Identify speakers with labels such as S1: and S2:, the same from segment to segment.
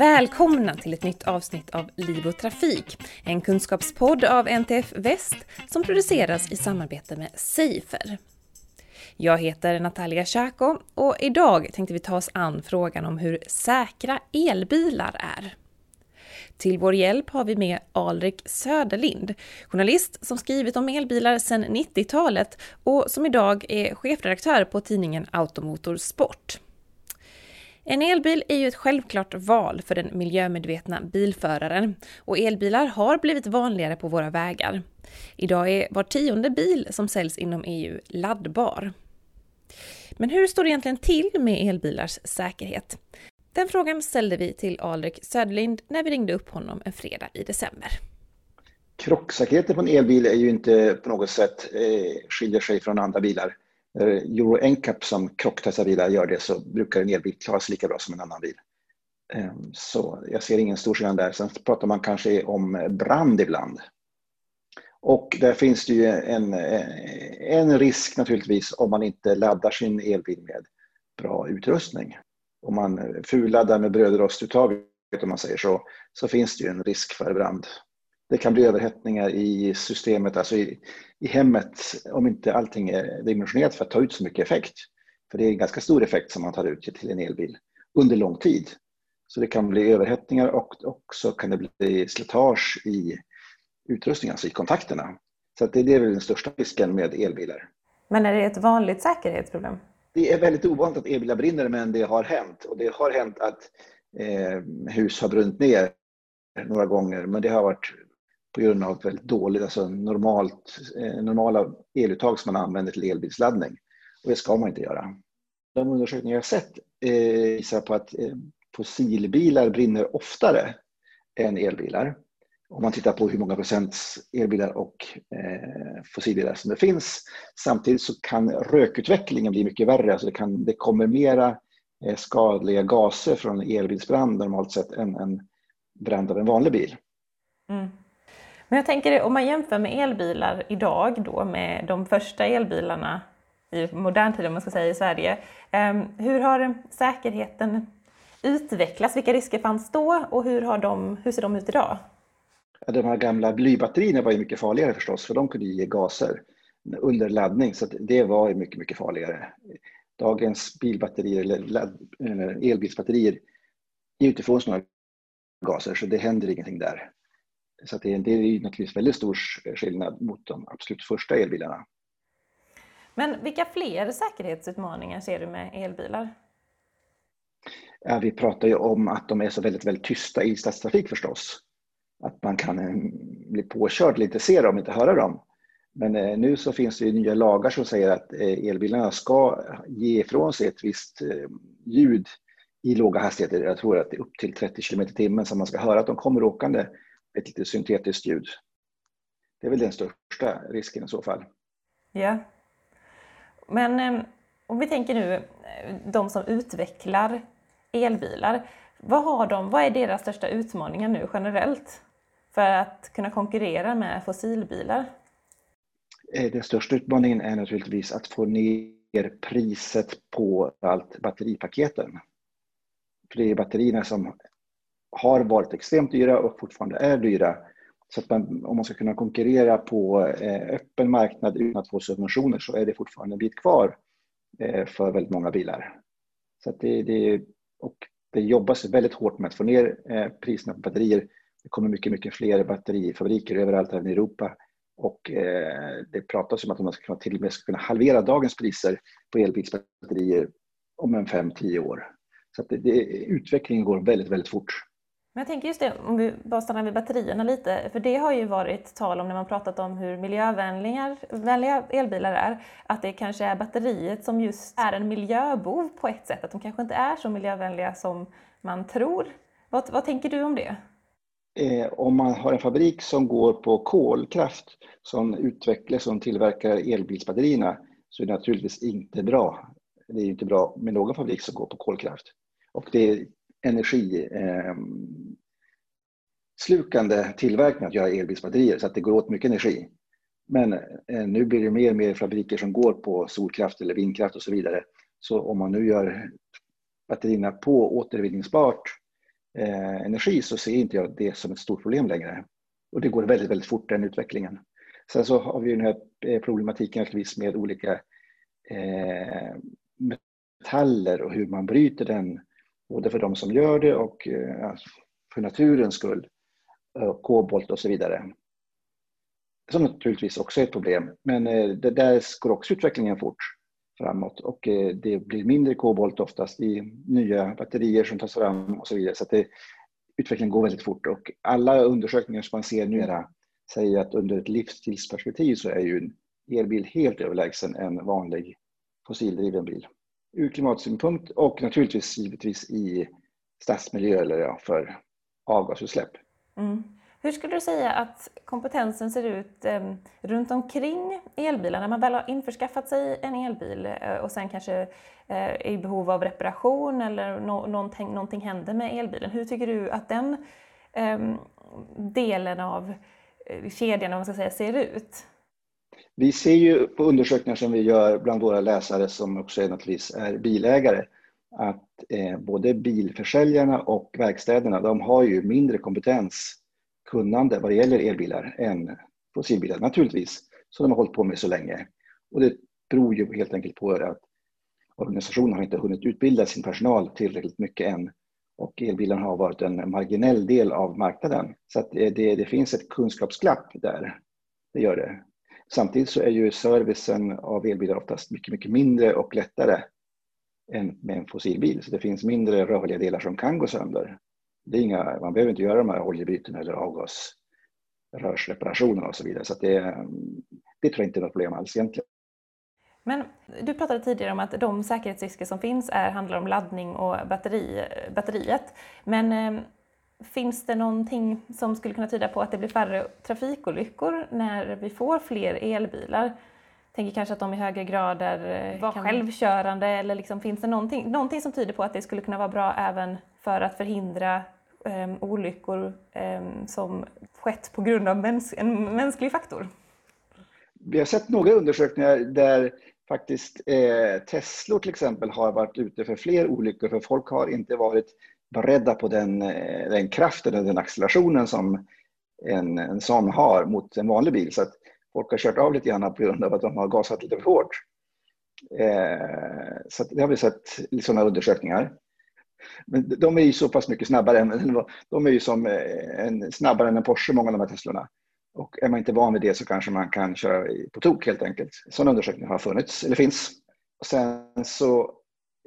S1: Välkomna till ett nytt avsnitt av Liv och Trafik, en kunskapspodd av NTF Väst som produceras i samarbete med Safer. Jag heter Natalia Tjako och idag tänkte vi ta oss an frågan om hur säkra elbilar är. Till vår hjälp har vi med Alrik Söderlind, journalist som skrivit om elbilar sedan 90-talet och som idag är chefredaktör på tidningen Automotor Sport. En elbil är ju ett självklart val för den miljömedvetna bilföraren och elbilar har blivit vanligare på våra vägar. Idag är var tionde bil som säljs inom EU laddbar. Men hur står det egentligen till med elbilars säkerhet? Den frågan ställde vi till Alrik Söderlind när vi ringde upp honom en fredag i december.
S2: Krocksäkerheten på en elbil är ju inte på något sätt eh, skiljer sig från andra bilar. När Euro NCAP som krocktestar bilar gör det så brukar en elbil klara sig lika bra som en annan bil. Ehm, så jag ser ingen stor skillnad där. Sen pratar man kanske om brand ibland. Och där finns det ju en, eh, en risk naturligtvis om man inte laddar sin elbil med bra utrustning om man fulladdar med brödrostuttaget om man säger så, så finns det ju en risk för brand. Det kan bli överhettningar i systemet, alltså i, i hemmet, om inte allting är dimensionerat för att ta ut så mycket effekt. För det är en ganska stor effekt som man tar ut till en elbil under lång tid. Så det kan bli överhettningar och också kan det bli slitage i utrustningen, alltså i kontakterna. Så det är väl den största risken med elbilar.
S1: Men är det ett vanligt säkerhetsproblem?
S2: det är väldigt ovanligt att elbilar brinner, men det har hänt. Och det har hänt att eh, hus har brunnit ner några gånger, men det har varit på grund av väldigt dåligt, alltså normalt, eh, normala eluttag som man använder till elbilsladdning. Och det ska man inte göra. De undersökningar jag sett eh, visar på att eh, fossilbilar brinner oftare än elbilar om man tittar på hur många procent elbilar och eh, fossilbilar som det finns. Samtidigt så kan rökutvecklingen bli mycket värre. Alltså det, kan, det kommer mera eh, skadliga gaser från elbilsbrand normalt sett än en brand av en vanlig bil. Mm.
S1: Men jag tänker om man jämför med elbilar idag då med de första elbilarna i modern tid om man ska säga i Sverige. Ehm, hur har säkerheten utvecklats? Vilka risker fanns då och hur, har de, hur ser de ut idag?
S2: de här gamla blybatterierna var ju mycket farligare förstås, för de kunde ge gaser under laddning, så det var mycket, mycket farligare. Dagens bilbatterier eller elbilsbatterier ger inte ifrån sig några gaser, så det händer ingenting där. Så det, det är naturligtvis väldigt stor skillnad mot de absolut första elbilarna.
S1: Men vilka fler säkerhetsutmaningar ser du med elbilar?
S2: Ja, vi pratar ju om att de är så väldigt, väldigt tysta i stadstrafik förstås att man kan eh, bli påkörd eller inte se dem, inte höra dem. Men eh, nu så finns det nya lagar som säger att eh, elbilarna ska ge ifrån sig ett visst ljud i låga hastigheter. Jag tror att det är upp till 30 km i timmen som man ska höra att de kommer åkande ett lite syntetiskt ljud. Det är väl den största risken i så fall.
S1: Ja. Men om vi tänker nu de som utvecklar elbilar. Vad, har de, vad är deras största utmaningar nu generellt? för att kunna konkurrera med fossilbilar?
S2: Eh, den största utmaningen är naturligtvis att få ner priset på allt batteripaketen. För det är batterierna som har varit extremt dyra och fortfarande är dyra. Så att man, om man ska kunna konkurrera på eh, öppen marknad utan att få subventioner så är det fortfarande en bit kvar eh, för väldigt många bilar. Så det, det, och det jobbas väldigt hårt med att få ner eh, priserna på batterier det kommer mycket, mycket fler batterifabriker överallt även i Europa och eh, det pratas om att man ska kunna, till och med ska kunna halvera dagens priser på elbilsbatterier om en 5-10 år. Så att det, det, utvecklingen går väldigt, väldigt fort.
S1: Men jag tänker just det, om vi bara stannar vid batterierna lite, för det har ju varit tal om när man pratat om hur miljövänliga elbilar är, att det kanske är batteriet som just är en miljöbov på ett sätt, att de kanske inte är så miljövänliga som man tror. Vad, vad tänker du om det?
S2: eh, om man har en fabrik som går på kolkraft som utvecklar, som tillverkar elbilsbatterierna så är det naturligtvis inte bra. Det är inte bra med någon fabrik som går på kolkraft. Och det energislukande eh, tillverkning att göra elbilsbatterier så att det går åt mycket energi. Men eh, nu blir det mer och mer fabriker som går på solkraft eller vindkraft och så vidare. Så om man nu gör batterierna på återvinningsbart eh, energi så ser inte jag det som ett stort problem längre. Och det går väldigt, väldigt fort den utvecklingen. Sen så har vi den här eh, problematiken problematiken med olika eh, metaller och hur man bryter den, både för de som gör det och eh, för naturens skull, eh, kobolt och så vidare. Som naturligtvis också är ett problem, men eh, det där går också utvecklingen fort framåt och det blir mindre kobolt oftast i nya batterier som tas fram och så vidare. Så det, utvecklingen går väldigt fort och alla undersökningar som man ser numera säger att under ett livstidsperspektiv så är ju en elbil helt överlägsen en vanlig fossildriven bil. Ur klimatsynpunkt och naturligtvis givetvis i stadsmiljö eller ja, för avgasutsläpp.
S1: Mm. Hur skulle du säga att kompetensen ser ut eh, runt omkring elbilar när man väl har införskaffat sig en elbil eh, och sen kanske eh, är i behov av reparation eller no någonting, någonting händer med elbilen. Hur tycker du att den eh, delen av eh, kedjan om man ska säga, ser ut?
S2: Vi ser ju på undersökningar som vi gör bland våra läsare som också är, naturligtvis är bilägare att eh, både bilförsäljarna och verkstäderna de har ju mindre kompetens kunnande vad det gäller elbilar än fossilbilar naturligtvis, som de har hållit på med så länge. Och det beror ju helt enkelt på att organisationen har inte hunnit utbilda sin personal tillräckligt mycket än och elbilarna har varit en marginell del av marknaden. Så att eh, det, det finns ett kunskapsglapp där. Det gör det. Samtidigt så är ju servicen av elbilar oftast mycket, mycket mindre och lättare än med en fossilbil. Så det finns mindre rörliga delar som kan gå sönder det är inga, man behöver inte göra de här oljebytena eller avgasrörsreparationerna och så vidare. Så det, det tror jag inte är något problem alls egentligen.
S1: Men du pratade tidigare om att de säkerhetsrisker som finns är, handlar om laddning och batteri, batteriet. Men eh, finns det någonting som skulle kunna tyda på att det blir färre trafikolyckor när vi får fler elbilar? Jag tänker kanske att de i högre grad är eh, kan... självkörande eller liksom, finns det någonting, någonting som tyder på att det skulle kunna vara bra även för att förhindra um, olyckor um, som skett på grund av mäns en mänsklig faktor?
S2: Vi har sett några undersökningar där faktiskt eh, Teslor till exempel har varit ute för fler olyckor för folk har inte varit beredda på den, eh, den kraften och den accelerationen som en, en sån har mot en vanlig bil. Så att folk har kört av lite grann på grund av att de har gasat lite för hårt. Eh, så det har vi sett i sådana undersökningar. Men de är ju så pass mycket snabbare. Än, de är ju som eh, en, snabbare än en Porsche, många av de här Teslorna. Och är man inte van vid det så kanske man kan köra på tok helt enkelt. Sådana undersökningar har funnits, eller finns. Och sen så,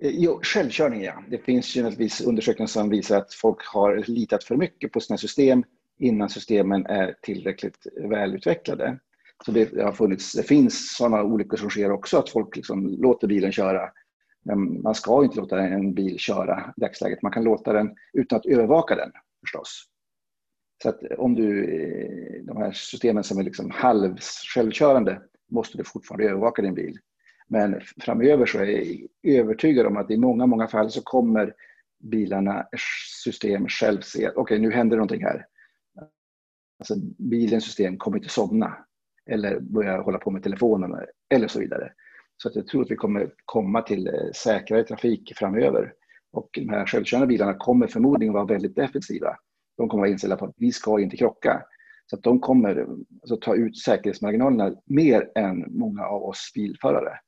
S2: Eh, jo, självkörning ja. Det finns ju naturligtvis undersökningar som visar att folk har litat för mycket på sina system innan systemen är tillräckligt välutvecklade. Så det, har funnits, det finns sådana olyckor som sker också, att folk liksom låter bilen köra men man ska inte låta en bil köra i dagsläget. Man kan låta den utan att övervaka den förstås. Så att om du, eh, de här systemen som är liksom halv självkörande måste du fortfarande övervaka din bil. Men framöver så är jag övertygad om att i många, många fall så kommer bilarna, system själv se att okej, okay, nu händer någonting här. Alltså bilens system kommer inte somna eller börja hålla på med telefonen eller så vidare. Så att jag tror att vi kommer komma till eh, säkrare trafik framöver. Och de här självkörande bilarna kommer förmodligen vara väldigt defensiva. De kommer vara inställda på att vi ska inte krocka. Så att de kommer alltså, ta ut säkerhetsmarginalerna mer än många av oss bilförare.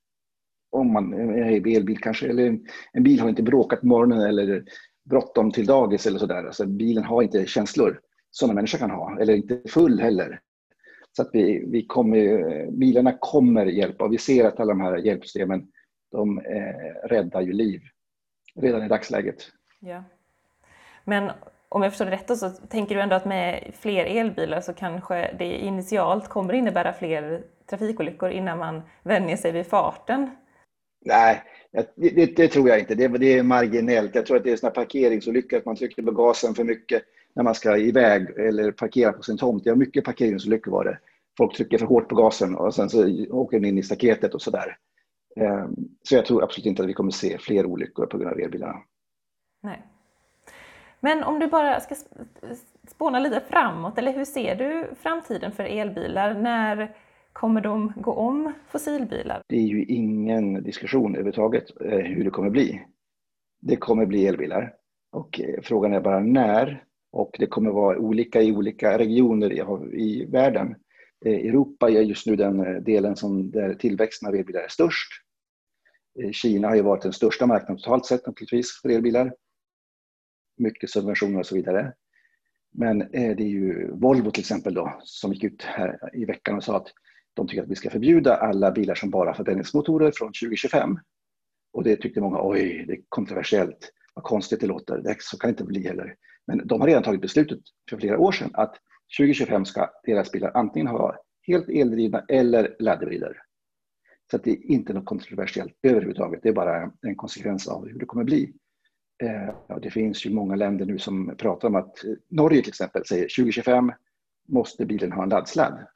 S2: Om man är i elbil kanske, eller en bil har inte bråkat på morgonen eller bråttom till dagis eller sådär. Alltså bilen har inte känslor som en människa kan ha, eller inte full heller. Så att vi, vi kommer, bilarna kommer hjälpa och vi ser att alla de här hjälpsystemen de eh, räddar ju liv redan i dagsläget.
S1: Ja. Men om jag förstår det rätt så tänker du ändå att med fler elbilar så kanske det initialt kommer innebära fler trafikolyckor innan man vänjer sig vid farten?
S2: Nej, det, det tror jag inte. Det, det, är marginellt. Jag tror att det är såna parkeringsolyckor, att man trycker på gasen för mycket när man ska iväg eller parkera på sin tomt. Det har mycket parkeringsolyckor var det. Folk trycker för hårt på gasen och sen så åker den in i staketet och sådär. Ehm, så jag tror absolut inte att vi kommer se fler olyckor på grund av elbilarna.
S1: Nej. Men om du bara ska spåna lite framåt, eller hur ser du framtiden för elbilar? När kommer de gå om fossilbilar?
S2: Det är ju ingen diskussion överhuvudtaget eh, hur det kommer bli. Det kommer bli elbilar. Och eh, frågan är bara när. Och det kommer vara olika i olika regioner i, världen. Eh, Europa är just nu den delen som där tillväxten av elbilar är störst. Kina har ju varit den största marknaden totalt sett naturligtvis för elbilar. Mycket subventioner och så vidare. Men det är ju Volvo till exempel då som gick ut här i veckan och sa att de tycker att vi ska förbjuda alla bilar som bara har förbränningsmotorer från 2025. Och det tyckte många, oj, det är kontroversiellt, vad konstigt det låter, det, så kan det inte bli heller. Men de har redan tagit beslutet för flera år sedan att 2025 ska deras bilar antingen ha helt eldrivna eller laddhybrider. Så det är inte något kontroversiellt överhuvudtaget, det är bara en konsekvens av hur det kommer bli. Eh, det finns ju många länder nu som pratar om att eh, Norge till exempel säger 2025 måste bilen ha en laddsladd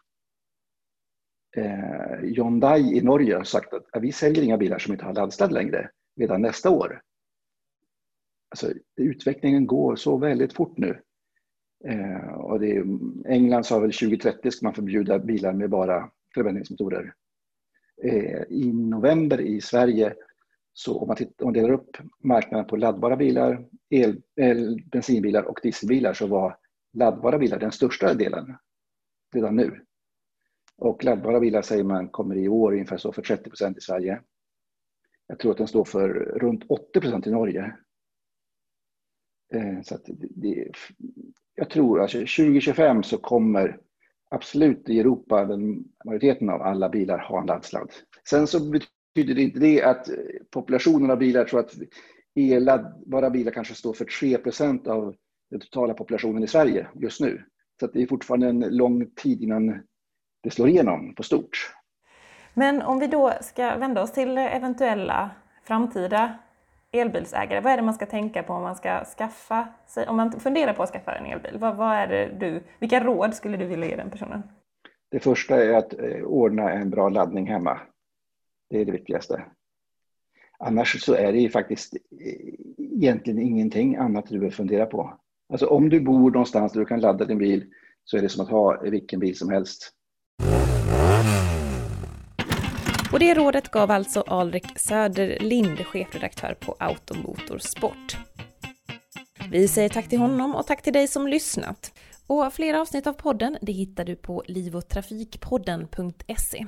S2: eh, Hyundai i Norge har sagt att vi säljer inga bilar som inte har laddsladd längre redan nästa år. Alltså, utvecklingen går så väldigt fort nu. Eh, och det är, England sa väl 2030 ska man förbjuda bilar med bara förbränningsmotorer. Eh, I november i Sverige, så om man, tittar, om man delar upp marknaden på laddbara bilar, el, el, bensinbilar och dieselbilar så var laddbara bilar den största delen redan nu. Och laddbara bilar säger man kommer i år ungefär stå för 30 procent i Sverige. Jag tror att den står för runt 80 procent i Norge. Eh, så att det, jag tror att alltså 2025 så kommer absolut i Europa den majoriteten av alla bilar ha en laddsladd. Sen så betyder det inte det att populationen av bilar, tror att el-laddbara bilar kanske står för 3 procent av den totala populationen i Sverige just nu. Så det är fortfarande en lång tid innan det slår igenom på stort.
S1: Men om vi då ska vända oss till eventuella framtida elbilsägare, vad är det man ska tänka på om man ska skaffa sig, om man funderar på att skaffa en elbil? Vad, vad är det du, vilka råd skulle du vilja ge den personen?
S2: Det första är att eh, ordna en bra laddning hemma. Det är det viktigaste. Annars så är det ju faktiskt eh, egentligen ingenting annat du behöver fundera på. Alltså om du bor någonstans där du kan ladda din bil så är det som att ha vilken bil som helst.
S1: Och det rådet gav alltså Alrik Söderlind, chefredaktör på Automotorsport. Vi säger tack till honom och tack till dig som lyssnat. Och fler avsnitt av podden det hittar du på livotrafikpodden.se.